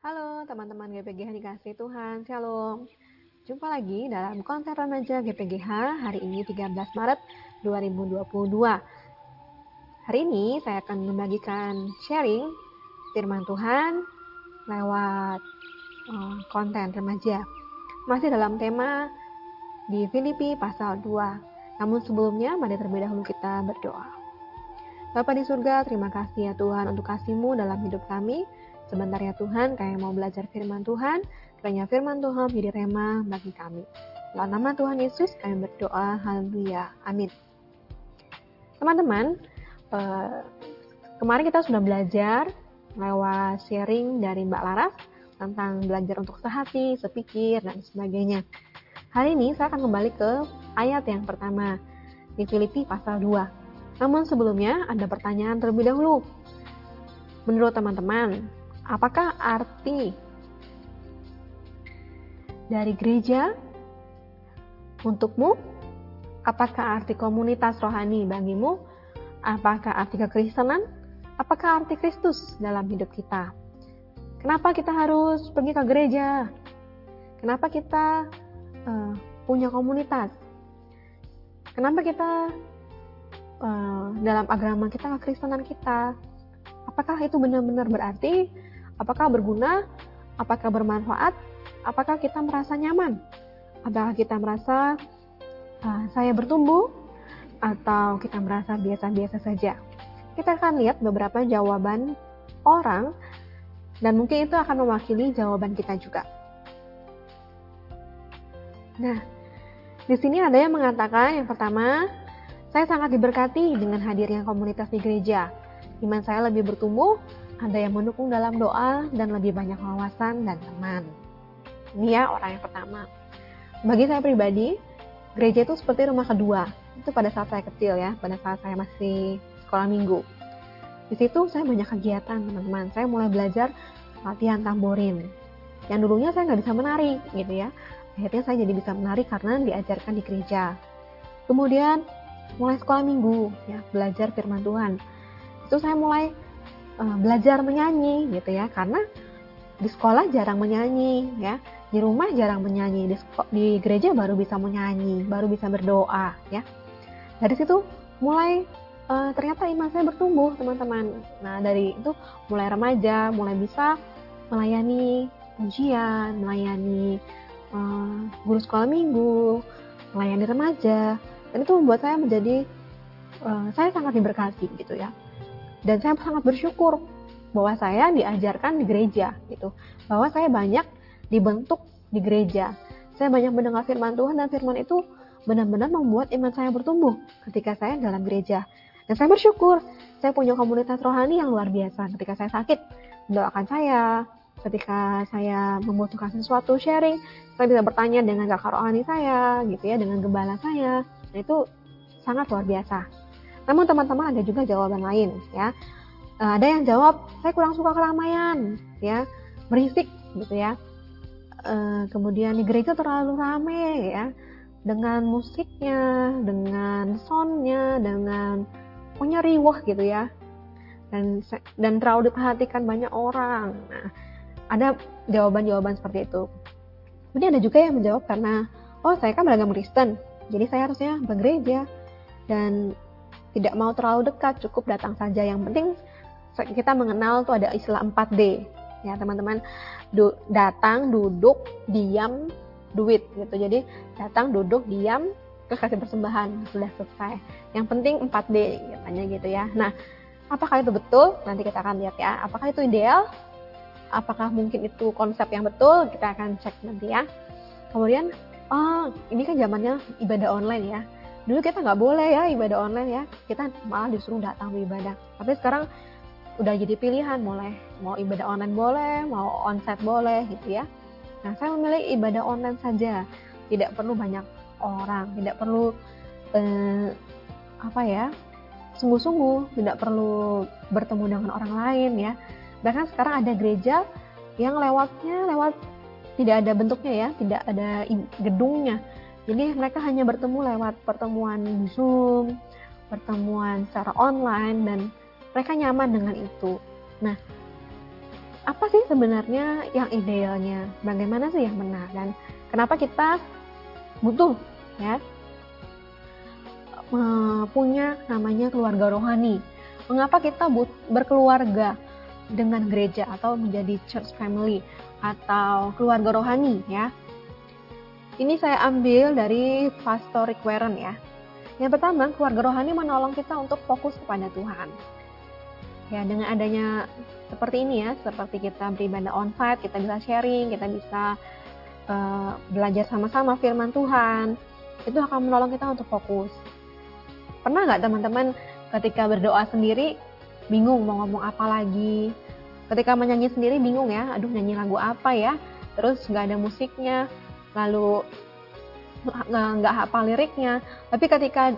Halo teman-teman GPGH dikasih Tuhan, Shalom. Jumpa lagi dalam konten remaja GPGH hari ini 13 Maret 2022. Hari ini saya akan membagikan sharing firman Tuhan lewat uh, konten remaja. Masih dalam tema di Filipi pasal 2. Namun sebelumnya mari terlebih dahulu kita berdoa. Bapak di surga, terima kasih ya Tuhan untuk kasih-Mu dalam hidup kami. Sebentar ya Tuhan, kayak mau belajar firman Tuhan, kiranya firman Tuhan menjadi rema bagi kami. Dalam nama Tuhan Yesus kami berdoa, haleluya, amin. Teman-teman, eh, kemarin kita sudah belajar lewat sharing dari Mbak Laras tentang belajar untuk sehati, sepikir, dan sebagainya. Hari ini saya akan kembali ke ayat yang pertama di Filipi pasal 2. Namun sebelumnya ada pertanyaan terlebih dahulu. Menurut teman-teman, Apakah arti dari gereja untukmu? Apakah arti komunitas rohani bagimu? Apakah arti kekristenan? Apakah arti Kristus dalam hidup kita? Kenapa kita harus pergi ke gereja? Kenapa kita uh, punya komunitas? Kenapa kita uh, dalam agama kita, kekristenan kita? Apakah itu benar-benar berarti Apakah berguna? Apakah bermanfaat? Apakah kita merasa nyaman? Apakah kita merasa uh, saya bertumbuh? Atau kita merasa biasa-biasa saja? Kita akan lihat beberapa jawaban orang dan mungkin itu akan mewakili jawaban kita juga. Nah, di sini ada yang mengatakan yang pertama, saya sangat diberkati dengan hadirnya komunitas di gereja. Iman saya lebih bertumbuh ada yang mendukung dalam doa dan lebih banyak wawasan dan teman. Ini ya orang yang pertama. Bagi saya pribadi, gereja itu seperti rumah kedua. Itu pada saat saya kecil ya, pada saat saya masih sekolah minggu. Di situ saya banyak kegiatan teman-teman. Saya mulai belajar latihan tamborin. Yang dulunya saya nggak bisa menari gitu ya. Akhirnya saya jadi bisa menari karena diajarkan di gereja. Kemudian mulai sekolah minggu ya, belajar firman Tuhan. Itu saya mulai uh, belajar menyanyi gitu ya. Karena di sekolah jarang menyanyi ya. Di rumah jarang menyanyi. Di, di gereja baru bisa menyanyi baru bisa berdoa ya. Dari situ mulai uh, ternyata iman saya bertumbuh teman-teman. Nah dari itu mulai remaja mulai bisa melayani ujian melayani uh, guru sekolah minggu melayani remaja. Dan itu membuat saya menjadi uh, saya sangat diberkati gitu ya dan saya sangat bersyukur bahwa saya diajarkan di gereja gitu. Bahwa saya banyak dibentuk di gereja. Saya banyak mendengar firman Tuhan dan firman itu benar-benar membuat iman saya bertumbuh ketika saya dalam gereja. Dan saya bersyukur saya punya komunitas rohani yang luar biasa. Ketika saya sakit mendoakan saya. Ketika saya membutuhkan sesuatu sharing saya bisa bertanya dengan kakak rohani saya gitu ya dengan gembala saya. Nah, itu sangat luar biasa namun teman-teman ada juga jawaban lain ya. Uh, ada yang jawab saya kurang suka keramaian ya, berisik gitu ya. Uh, kemudian di gereja terlalu rame ya dengan musiknya, dengan soundnya, dengan punya riwah gitu ya. Dan dan terlalu diperhatikan banyak orang. Nah, ada jawaban-jawaban seperti itu. Kemudian ada juga yang menjawab karena oh saya kan beragam Kristen, jadi saya harusnya bergereja dan tidak mau terlalu dekat, cukup datang saja. Yang penting kita mengenal tuh ada istilah 4D. Ya, teman-teman. Du datang, duduk, diam, duit gitu. Jadi datang, duduk, diam, ke kasih persembahan sudah selesai. Yang penting 4D katanya gitu ya. Nah, apakah itu betul? Nanti kita akan lihat ya. Apakah itu ideal? Apakah mungkin itu konsep yang betul? Kita akan cek nanti ya. Kemudian, oh ini kan zamannya ibadah online ya dulu kita nggak boleh ya ibadah online ya. Kita malah disuruh datang beribadah. Tapi sekarang udah jadi pilihan boleh. Mau ibadah online boleh mau onsite boleh gitu ya. Nah saya memilih ibadah online saja. Tidak perlu banyak orang tidak perlu eh, apa ya sungguh-sungguh tidak perlu bertemu dengan orang lain ya. Bahkan sekarang ada gereja yang lewatnya lewat tidak ada bentuknya ya tidak ada gedungnya jadi mereka hanya bertemu lewat pertemuan Zoom, pertemuan secara online dan mereka nyaman dengan itu. Nah, apa sih sebenarnya yang idealnya? Bagaimana sih yang benar dan kenapa kita butuh ya punya namanya keluarga rohani? Mengapa kita berkeluarga dengan gereja atau menjadi church family atau keluarga rohani ya? Ini saya ambil dari Pastor Rick Warren ya. Yang pertama, keluarga rohani menolong kita untuk fokus kepada Tuhan. Ya, dengan adanya seperti ini ya, seperti kita beribadah on-site, kita bisa sharing, kita bisa uh, belajar sama-sama firman Tuhan, itu akan menolong kita untuk fokus. Pernah nggak teman-teman ketika berdoa sendiri bingung mau ngomong apa lagi? Ketika menyanyi sendiri bingung ya, aduh nyanyi lagu apa ya? Terus nggak ada musiknya, lalu nggak hafal liriknya. Tapi ketika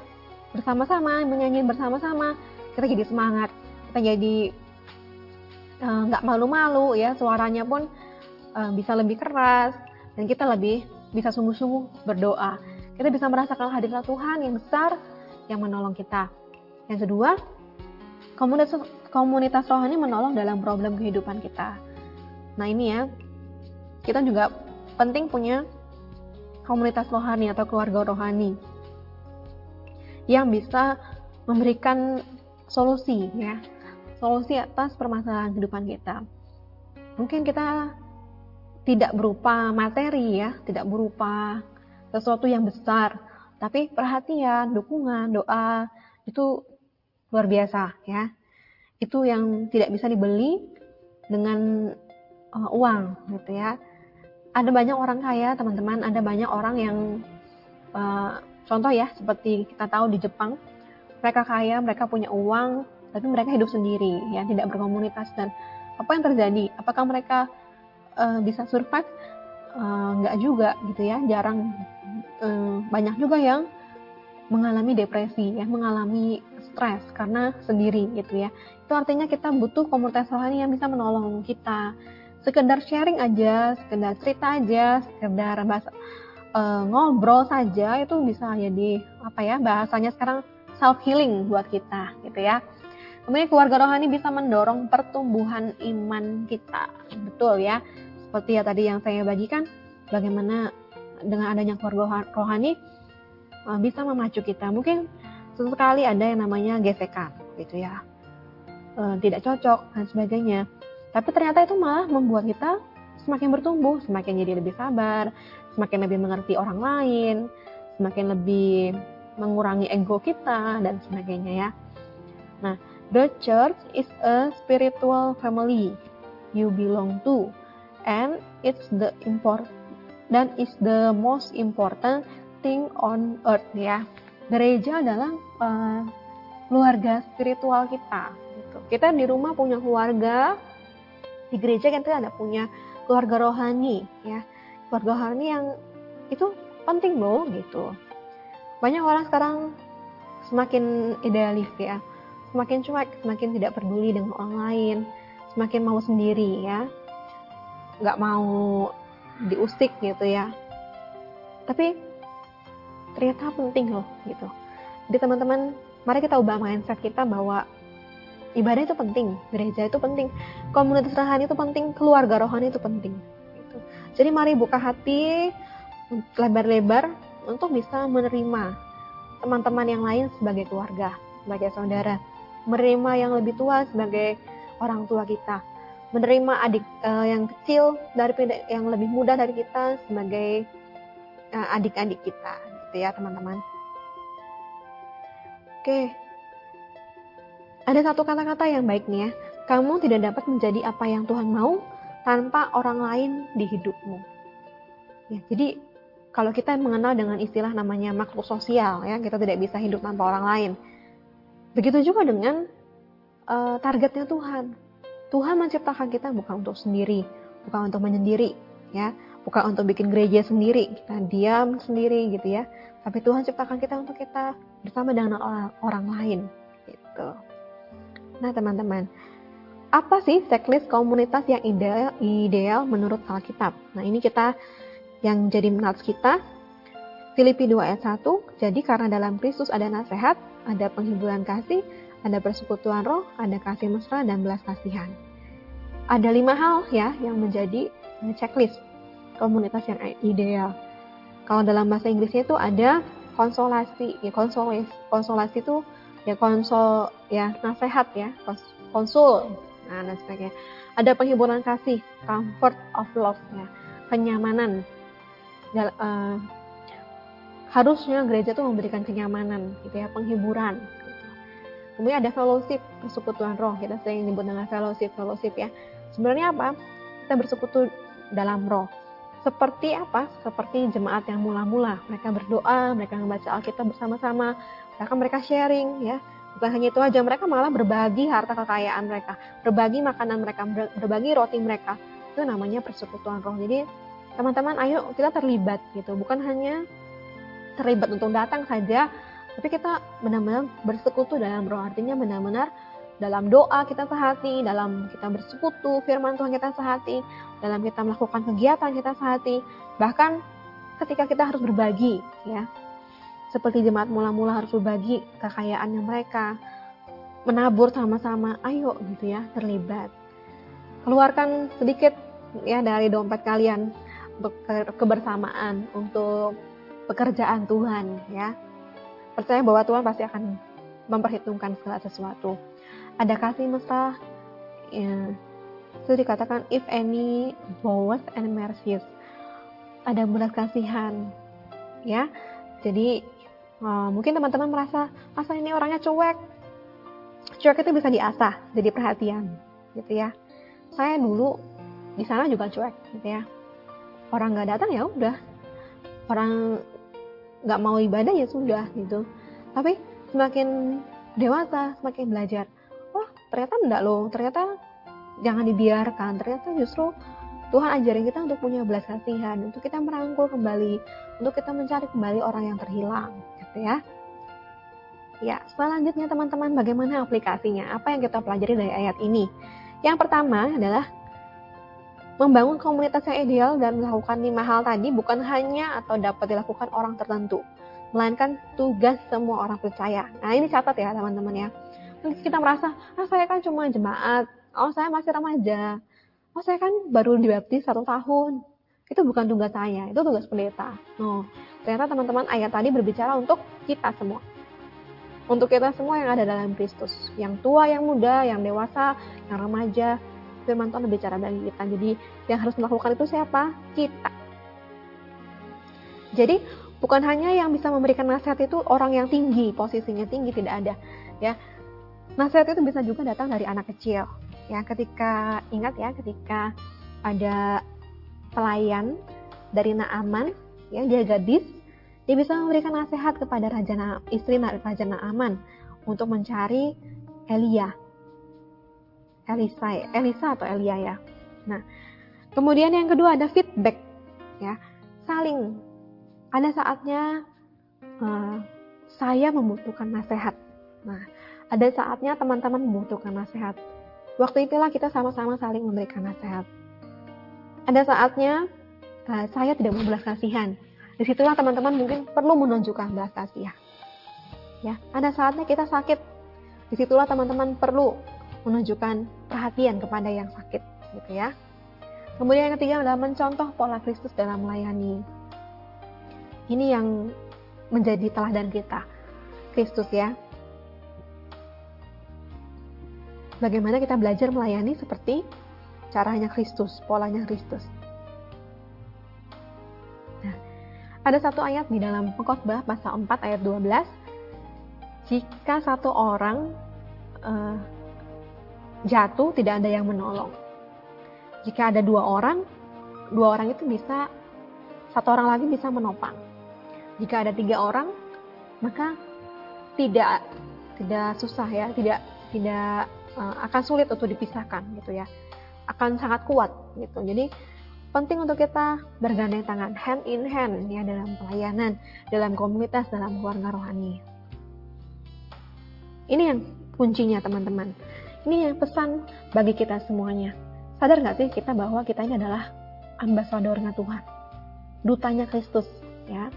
bersama-sama menyanyi bersama-sama kita jadi semangat. Kita jadi eh, nggak uh, malu-malu ya suaranya pun uh, bisa lebih keras. Dan kita lebih bisa sungguh-sungguh berdoa. Kita bisa merasakan hadirat Tuhan yang besar yang menolong kita. Yang kedua komunitas komunitas rohani menolong dalam problem kehidupan kita. Nah ini ya kita juga penting punya komunitas rohani atau keluarga rohani yang bisa memberikan solusi ya. Solusi atas permasalahan kehidupan kita. Mungkin kita tidak berupa materi ya. Tidak berupa sesuatu yang besar. Tapi perhatian dukungan doa itu luar biasa ya. Itu yang tidak bisa dibeli dengan uh, uang gitu ya ada banyak orang kaya teman-teman. Ada banyak orang yang uh, contoh ya seperti kita tahu di Jepang mereka kaya mereka punya uang tapi mereka hidup sendiri ya tidak berkomunitas. Dan apa yang terjadi? Apakah mereka uh, bisa survive? Uh, nggak juga gitu ya. Jarang uh, banyak juga yang mengalami depresi ya mengalami stres karena sendiri gitu ya. Itu artinya kita butuh komunitas rohani yang bisa menolong kita sekedar sharing aja, sekedar cerita aja, sekedar bahasa uh, ngobrol saja itu bisa jadi apa ya bahasanya sekarang self healing buat kita gitu ya. Kemudian keluarga rohani bisa mendorong pertumbuhan iman kita, betul ya. Seperti ya tadi yang saya bagikan, bagaimana dengan adanya keluarga rohani uh, bisa memacu kita. Mungkin sesekali ada yang namanya gesekan gitu ya, uh, tidak cocok dan sebagainya tapi ternyata itu malah membuat kita semakin bertumbuh, semakin jadi lebih sabar, semakin lebih mengerti orang lain, semakin lebih mengurangi ego kita dan sebagainya ya. Nah, the church is a spiritual family you belong to and it's the important dan is the most important thing on earth ya. Gereja adalah uh, keluarga spiritual kita. Gitu. Kita di rumah punya keluarga, di gereja kita ada punya keluarga rohani ya. Keluarga rohani yang itu penting loh gitu. Banyak orang sekarang semakin idealis ya. Semakin cuek semakin tidak peduli dengan orang lain semakin mau sendiri ya. Nggak mau diusik gitu ya. Tapi ternyata penting loh gitu. Jadi teman-teman mari kita ubah mindset kita bahwa ibadah itu penting, gereja itu penting, komunitas rohani itu penting, keluarga rohani itu penting. Gitu. Jadi mari buka hati lebar-lebar untuk bisa menerima teman-teman yang lain sebagai keluarga, sebagai saudara, menerima yang lebih tua sebagai orang tua kita, menerima adik uh, yang kecil dari yang lebih muda dari kita sebagai uh, adik-adik kita, gitu ya teman-teman. Oke, ada satu kata-kata yang baik nih ya. Kamu tidak dapat menjadi apa yang Tuhan mau tanpa orang lain di hidupmu. Ya, jadi kalau kita mengenal dengan istilah namanya makhluk sosial ya, kita tidak bisa hidup tanpa orang lain. Begitu juga dengan uh, targetnya Tuhan. Tuhan menciptakan kita bukan untuk sendiri, bukan untuk menyendiri, ya, bukan untuk bikin gereja sendiri, kita diam sendiri gitu ya. Tapi Tuhan ciptakan kita untuk kita bersama dengan orang, orang lain, gitu. Nah, teman-teman, apa sih checklist komunitas yang ideal, ideal menurut Alkitab? Nah, ini kita yang jadi menat kita. Filipi 2 ayat 1, jadi karena dalam Kristus ada nasihat, ada penghiburan kasih, ada persekutuan roh, ada kasih mesra, dan belas kasihan. ada lima hal ya yang menjadi checklist komunitas yang ideal. Kalau dalam bahasa Inggrisnya itu ada konsolasi, ya konsolasi, konsolasi itu ya konsol ya nasehat ya konsul nah dan sebagainya. Ada penghiburan kasih comfort of love ya kenyamanan. Ya, uh, harusnya gereja itu memberikan kenyamanan gitu ya penghiburan gitu. kemudian ada fellowship persekutuan roh kita sering nyebut dengan fellowship fellowship ya. Sebenarnya apa? Kita bersekutu dalam roh. Seperti apa? Seperti jemaat yang mula-mula, mereka berdoa, mereka membaca Alkitab bersama-sama, bahkan mereka sharing ya. Bukan hanya itu aja, mereka malah berbagi harta kekayaan mereka, berbagi makanan mereka, berbagi roti mereka. Itu namanya persekutuan roh. Jadi teman-teman ayo kita terlibat gitu, bukan hanya terlibat untuk datang saja, tapi kita benar-benar bersekutu dalam roh. Artinya benar-benar dalam doa kita sehati, dalam kita bersekutu, firman Tuhan kita sehati, dalam kita melakukan kegiatan kita sehati, bahkan ketika kita harus berbagi, ya, seperti jemaat mula-mula harus berbagi kekayaannya mereka, menabur sama-sama, ayo gitu ya, terlibat. Keluarkan sedikit ya dari dompet kalian kebersamaan, untuk pekerjaan Tuhan ya. Percaya bahwa Tuhan pasti akan memperhitungkan segala sesuatu. Ada kasih mesra ya, itu dikatakan if any bows and mercies. Ada belas kasihan ya. Jadi uh, mungkin teman-teman merasa masa ini orangnya cuek. Cuek itu bisa diasah jadi perhatian gitu ya. Saya dulu di sana juga cuek gitu ya. Orang nggak datang ya udah. Orang nggak mau ibadah ya sudah gitu. Tapi semakin dewasa semakin belajar ternyata enggak loh ternyata jangan dibiarkan ternyata justru Tuhan ajarin kita untuk punya belas kasihan untuk kita merangkul kembali untuk kita mencari kembali orang yang terhilang gitu ya. Ya selanjutnya teman-teman bagaimana aplikasinya? Apa yang kita pelajari dari ayat ini? Yang pertama adalah membangun komunitas yang ideal dan melakukan lima hal tadi bukan hanya atau dapat dilakukan orang tertentu melainkan tugas semua orang percaya. Nah ini catat ya teman-teman ya. Kita merasa ah saya kan cuma jemaat. Oh saya masih remaja. Oh saya kan baru dibaptis satu tahun itu bukan tugas saya itu tugas pendeta. No ternyata teman-teman ayat tadi berbicara untuk kita semua. Untuk kita semua yang ada dalam Kristus. Yang tua yang muda yang dewasa yang remaja. Firman Tuhan berbicara bagi kita. Jadi yang harus melakukan itu siapa? Kita. Jadi bukan hanya yang bisa memberikan nasihat itu orang yang tinggi posisinya tinggi tidak ada. Ya Nasihat itu bisa juga datang dari anak kecil. Ya, ketika ingat ya, ketika ada pelayan dari Naaman, ya dia gadis, dia bisa memberikan nasihat kepada raja Na, istri raja Naaman untuk mencari Elia. Elisa, Elisa atau Elia ya. Nah, kemudian yang kedua ada feedback, ya, saling. Ada saatnya uh, saya membutuhkan nasihat. Nah, ada saatnya teman-teman membutuhkan nasihat. Waktu itulah kita sama-sama saling memberikan nasihat. Ada saatnya uh, saya tidak mau belas kasihan. Di situlah teman-teman mungkin perlu menunjukkan belas kasihan. Ya, ada saatnya kita sakit. Di situlah teman-teman perlu menunjukkan perhatian kepada yang sakit, gitu ya. Kemudian yang ketiga adalah mencontoh pola Kristus dalam melayani. Ini yang menjadi teladan kita. Kristus ya, bagaimana kita belajar melayani seperti caranya Kristus, polanya Kristus. Nah, ada satu ayat di dalam Pengkhotbah pasal 4 ayat 12. Jika satu orang uh, jatuh tidak ada yang menolong. Jika ada dua orang, dua orang itu bisa satu orang lagi bisa menopang. Jika ada tiga orang, maka tidak tidak susah ya, tidak tidak uh, akan sulit untuk dipisahkan gitu ya akan sangat kuat gitu. Jadi penting untuk kita bergandeng tangan hand in hand. Ya dalam pelayanan dalam komunitas dalam keluarga rohani. Ini yang kuncinya teman-teman. Ini yang pesan bagi kita semuanya. Sadar nggak sih kita bahwa kita ini adalah ambasadornya Tuhan? Dutanya Kristus ya.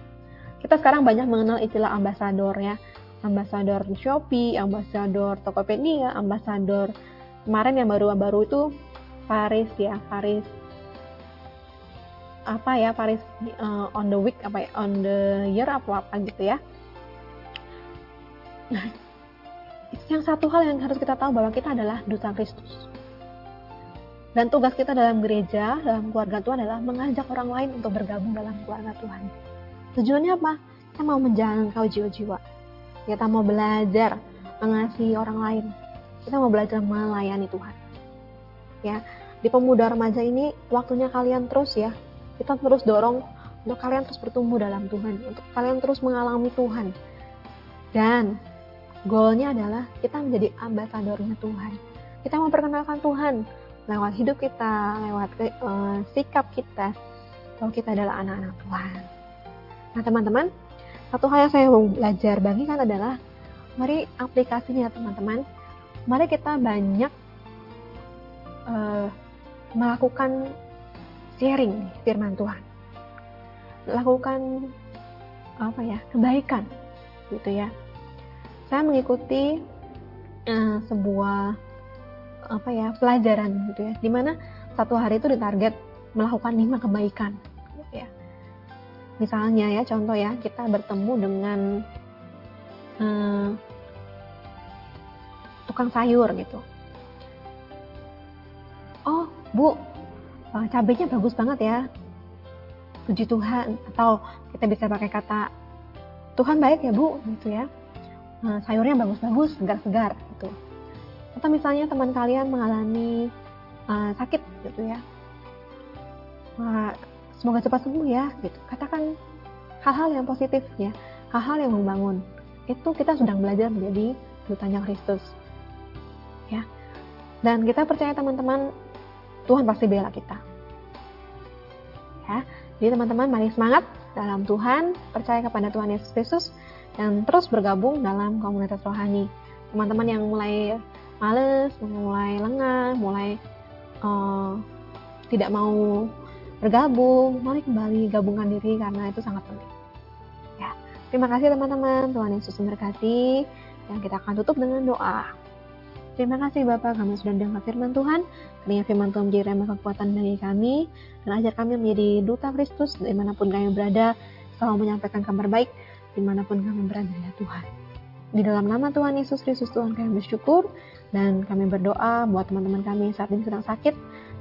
Kita sekarang banyak mengenal istilah ambasador ya. Ambasador Shopee, ambasador Tokopedia, ambasador kemarin yang baru-baru itu Paris ya Paris. Apa ya Paris uh, on the week apa ya on the year apa apa gitu ya. Nah yang satu hal yang harus kita tahu bahwa kita adalah duta Kristus. Dan tugas kita dalam gereja dalam keluarga Tuhan adalah mengajak orang lain untuk bergabung dalam keluarga Tuhan. Tujuannya apa? Kita mau menjangkau jiwa-jiwa. Kita mau belajar mengasihi orang lain. Kita mau belajar melayani Tuhan ya di pemuda remaja ini waktunya kalian terus ya kita terus dorong untuk kalian terus bertumbuh dalam Tuhan, untuk kalian terus mengalami Tuhan. Dan goalnya adalah kita menjadi ambasadornya Tuhan. Kita memperkenalkan Tuhan lewat hidup kita, lewat uh, sikap kita, kalau kita adalah anak-anak Tuhan. Nah teman-teman, satu hal yang saya mau belajar bagikan adalah mari aplikasinya teman-teman. Mari kita banyak uh, melakukan sharing firman Tuhan. Lakukan apa ya kebaikan gitu ya. Saya mengikuti uh, sebuah apa ya pelajaran gitu ya, di mana satu hari itu ditarget melakukan lima kebaikan gitu ya. Misalnya ya contoh ya kita bertemu dengan uh, tukang sayur gitu. Bu uh, cabenya bagus banget ya. Puji Tuhan. Atau kita bisa pakai kata Tuhan baik ya bu gitu ya. Uh, sayurnya bagus-bagus segar-segar gitu. Atau misalnya teman kalian mengalami uh, sakit gitu ya. Uh, semoga cepat sembuh ya gitu. Katakan hal-hal yang positif ya hal-hal yang membangun. Itu kita sedang belajar menjadi dutanya Kristus ya. Dan kita percaya teman-teman Tuhan pasti bela kita. Ya, jadi teman-teman mari semangat dalam Tuhan, percaya kepada Tuhan Yesus Kristus dan terus bergabung dalam komunitas rohani. Teman-teman yang mulai males, mulai lengah, mulai uh, tidak mau bergabung, mari kembali gabungkan diri karena itu sangat penting. Ya, terima kasih teman-teman, Tuhan Yesus memberkati. Dan kita akan tutup dengan doa. Terima kasih Bapak, kami sudah dengar firman Tuhan. Kiranya firman Tuhan menjadi remah kekuatan bagi kami, dan ajar kami menjadi duta Kristus di mana pun kami berada, selalu menyampaikan kabar baik di mana pun kami berada ya Tuhan. Di dalam nama Tuhan Yesus Kristus Tuhan kami bersyukur, dan kami berdoa buat teman-teman kami yang saat ini sedang sakit,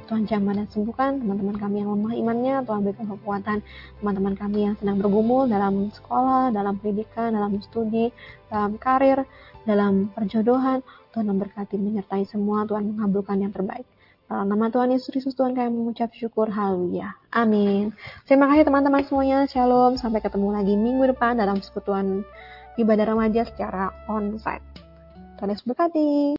Tuhan jamah dan sembuhkan teman-teman kami yang lemah imannya, Tuhan berikan kekuatan teman-teman kami yang sedang bergumul dalam sekolah, dalam pendidikan, dalam studi, dalam karir, dalam perjodohan, Tuhan memberkati menyertai semua, Tuhan mengabulkan yang terbaik. Dalam nama Tuhan Yesus Kristus Tuhan kami mengucap syukur, haleluya. Amin. Terima kasih teman-teman semuanya, shalom. Sampai ketemu lagi minggu depan dalam persekutuan ibadah remaja secara onsite. Tuhan Yesus berkati.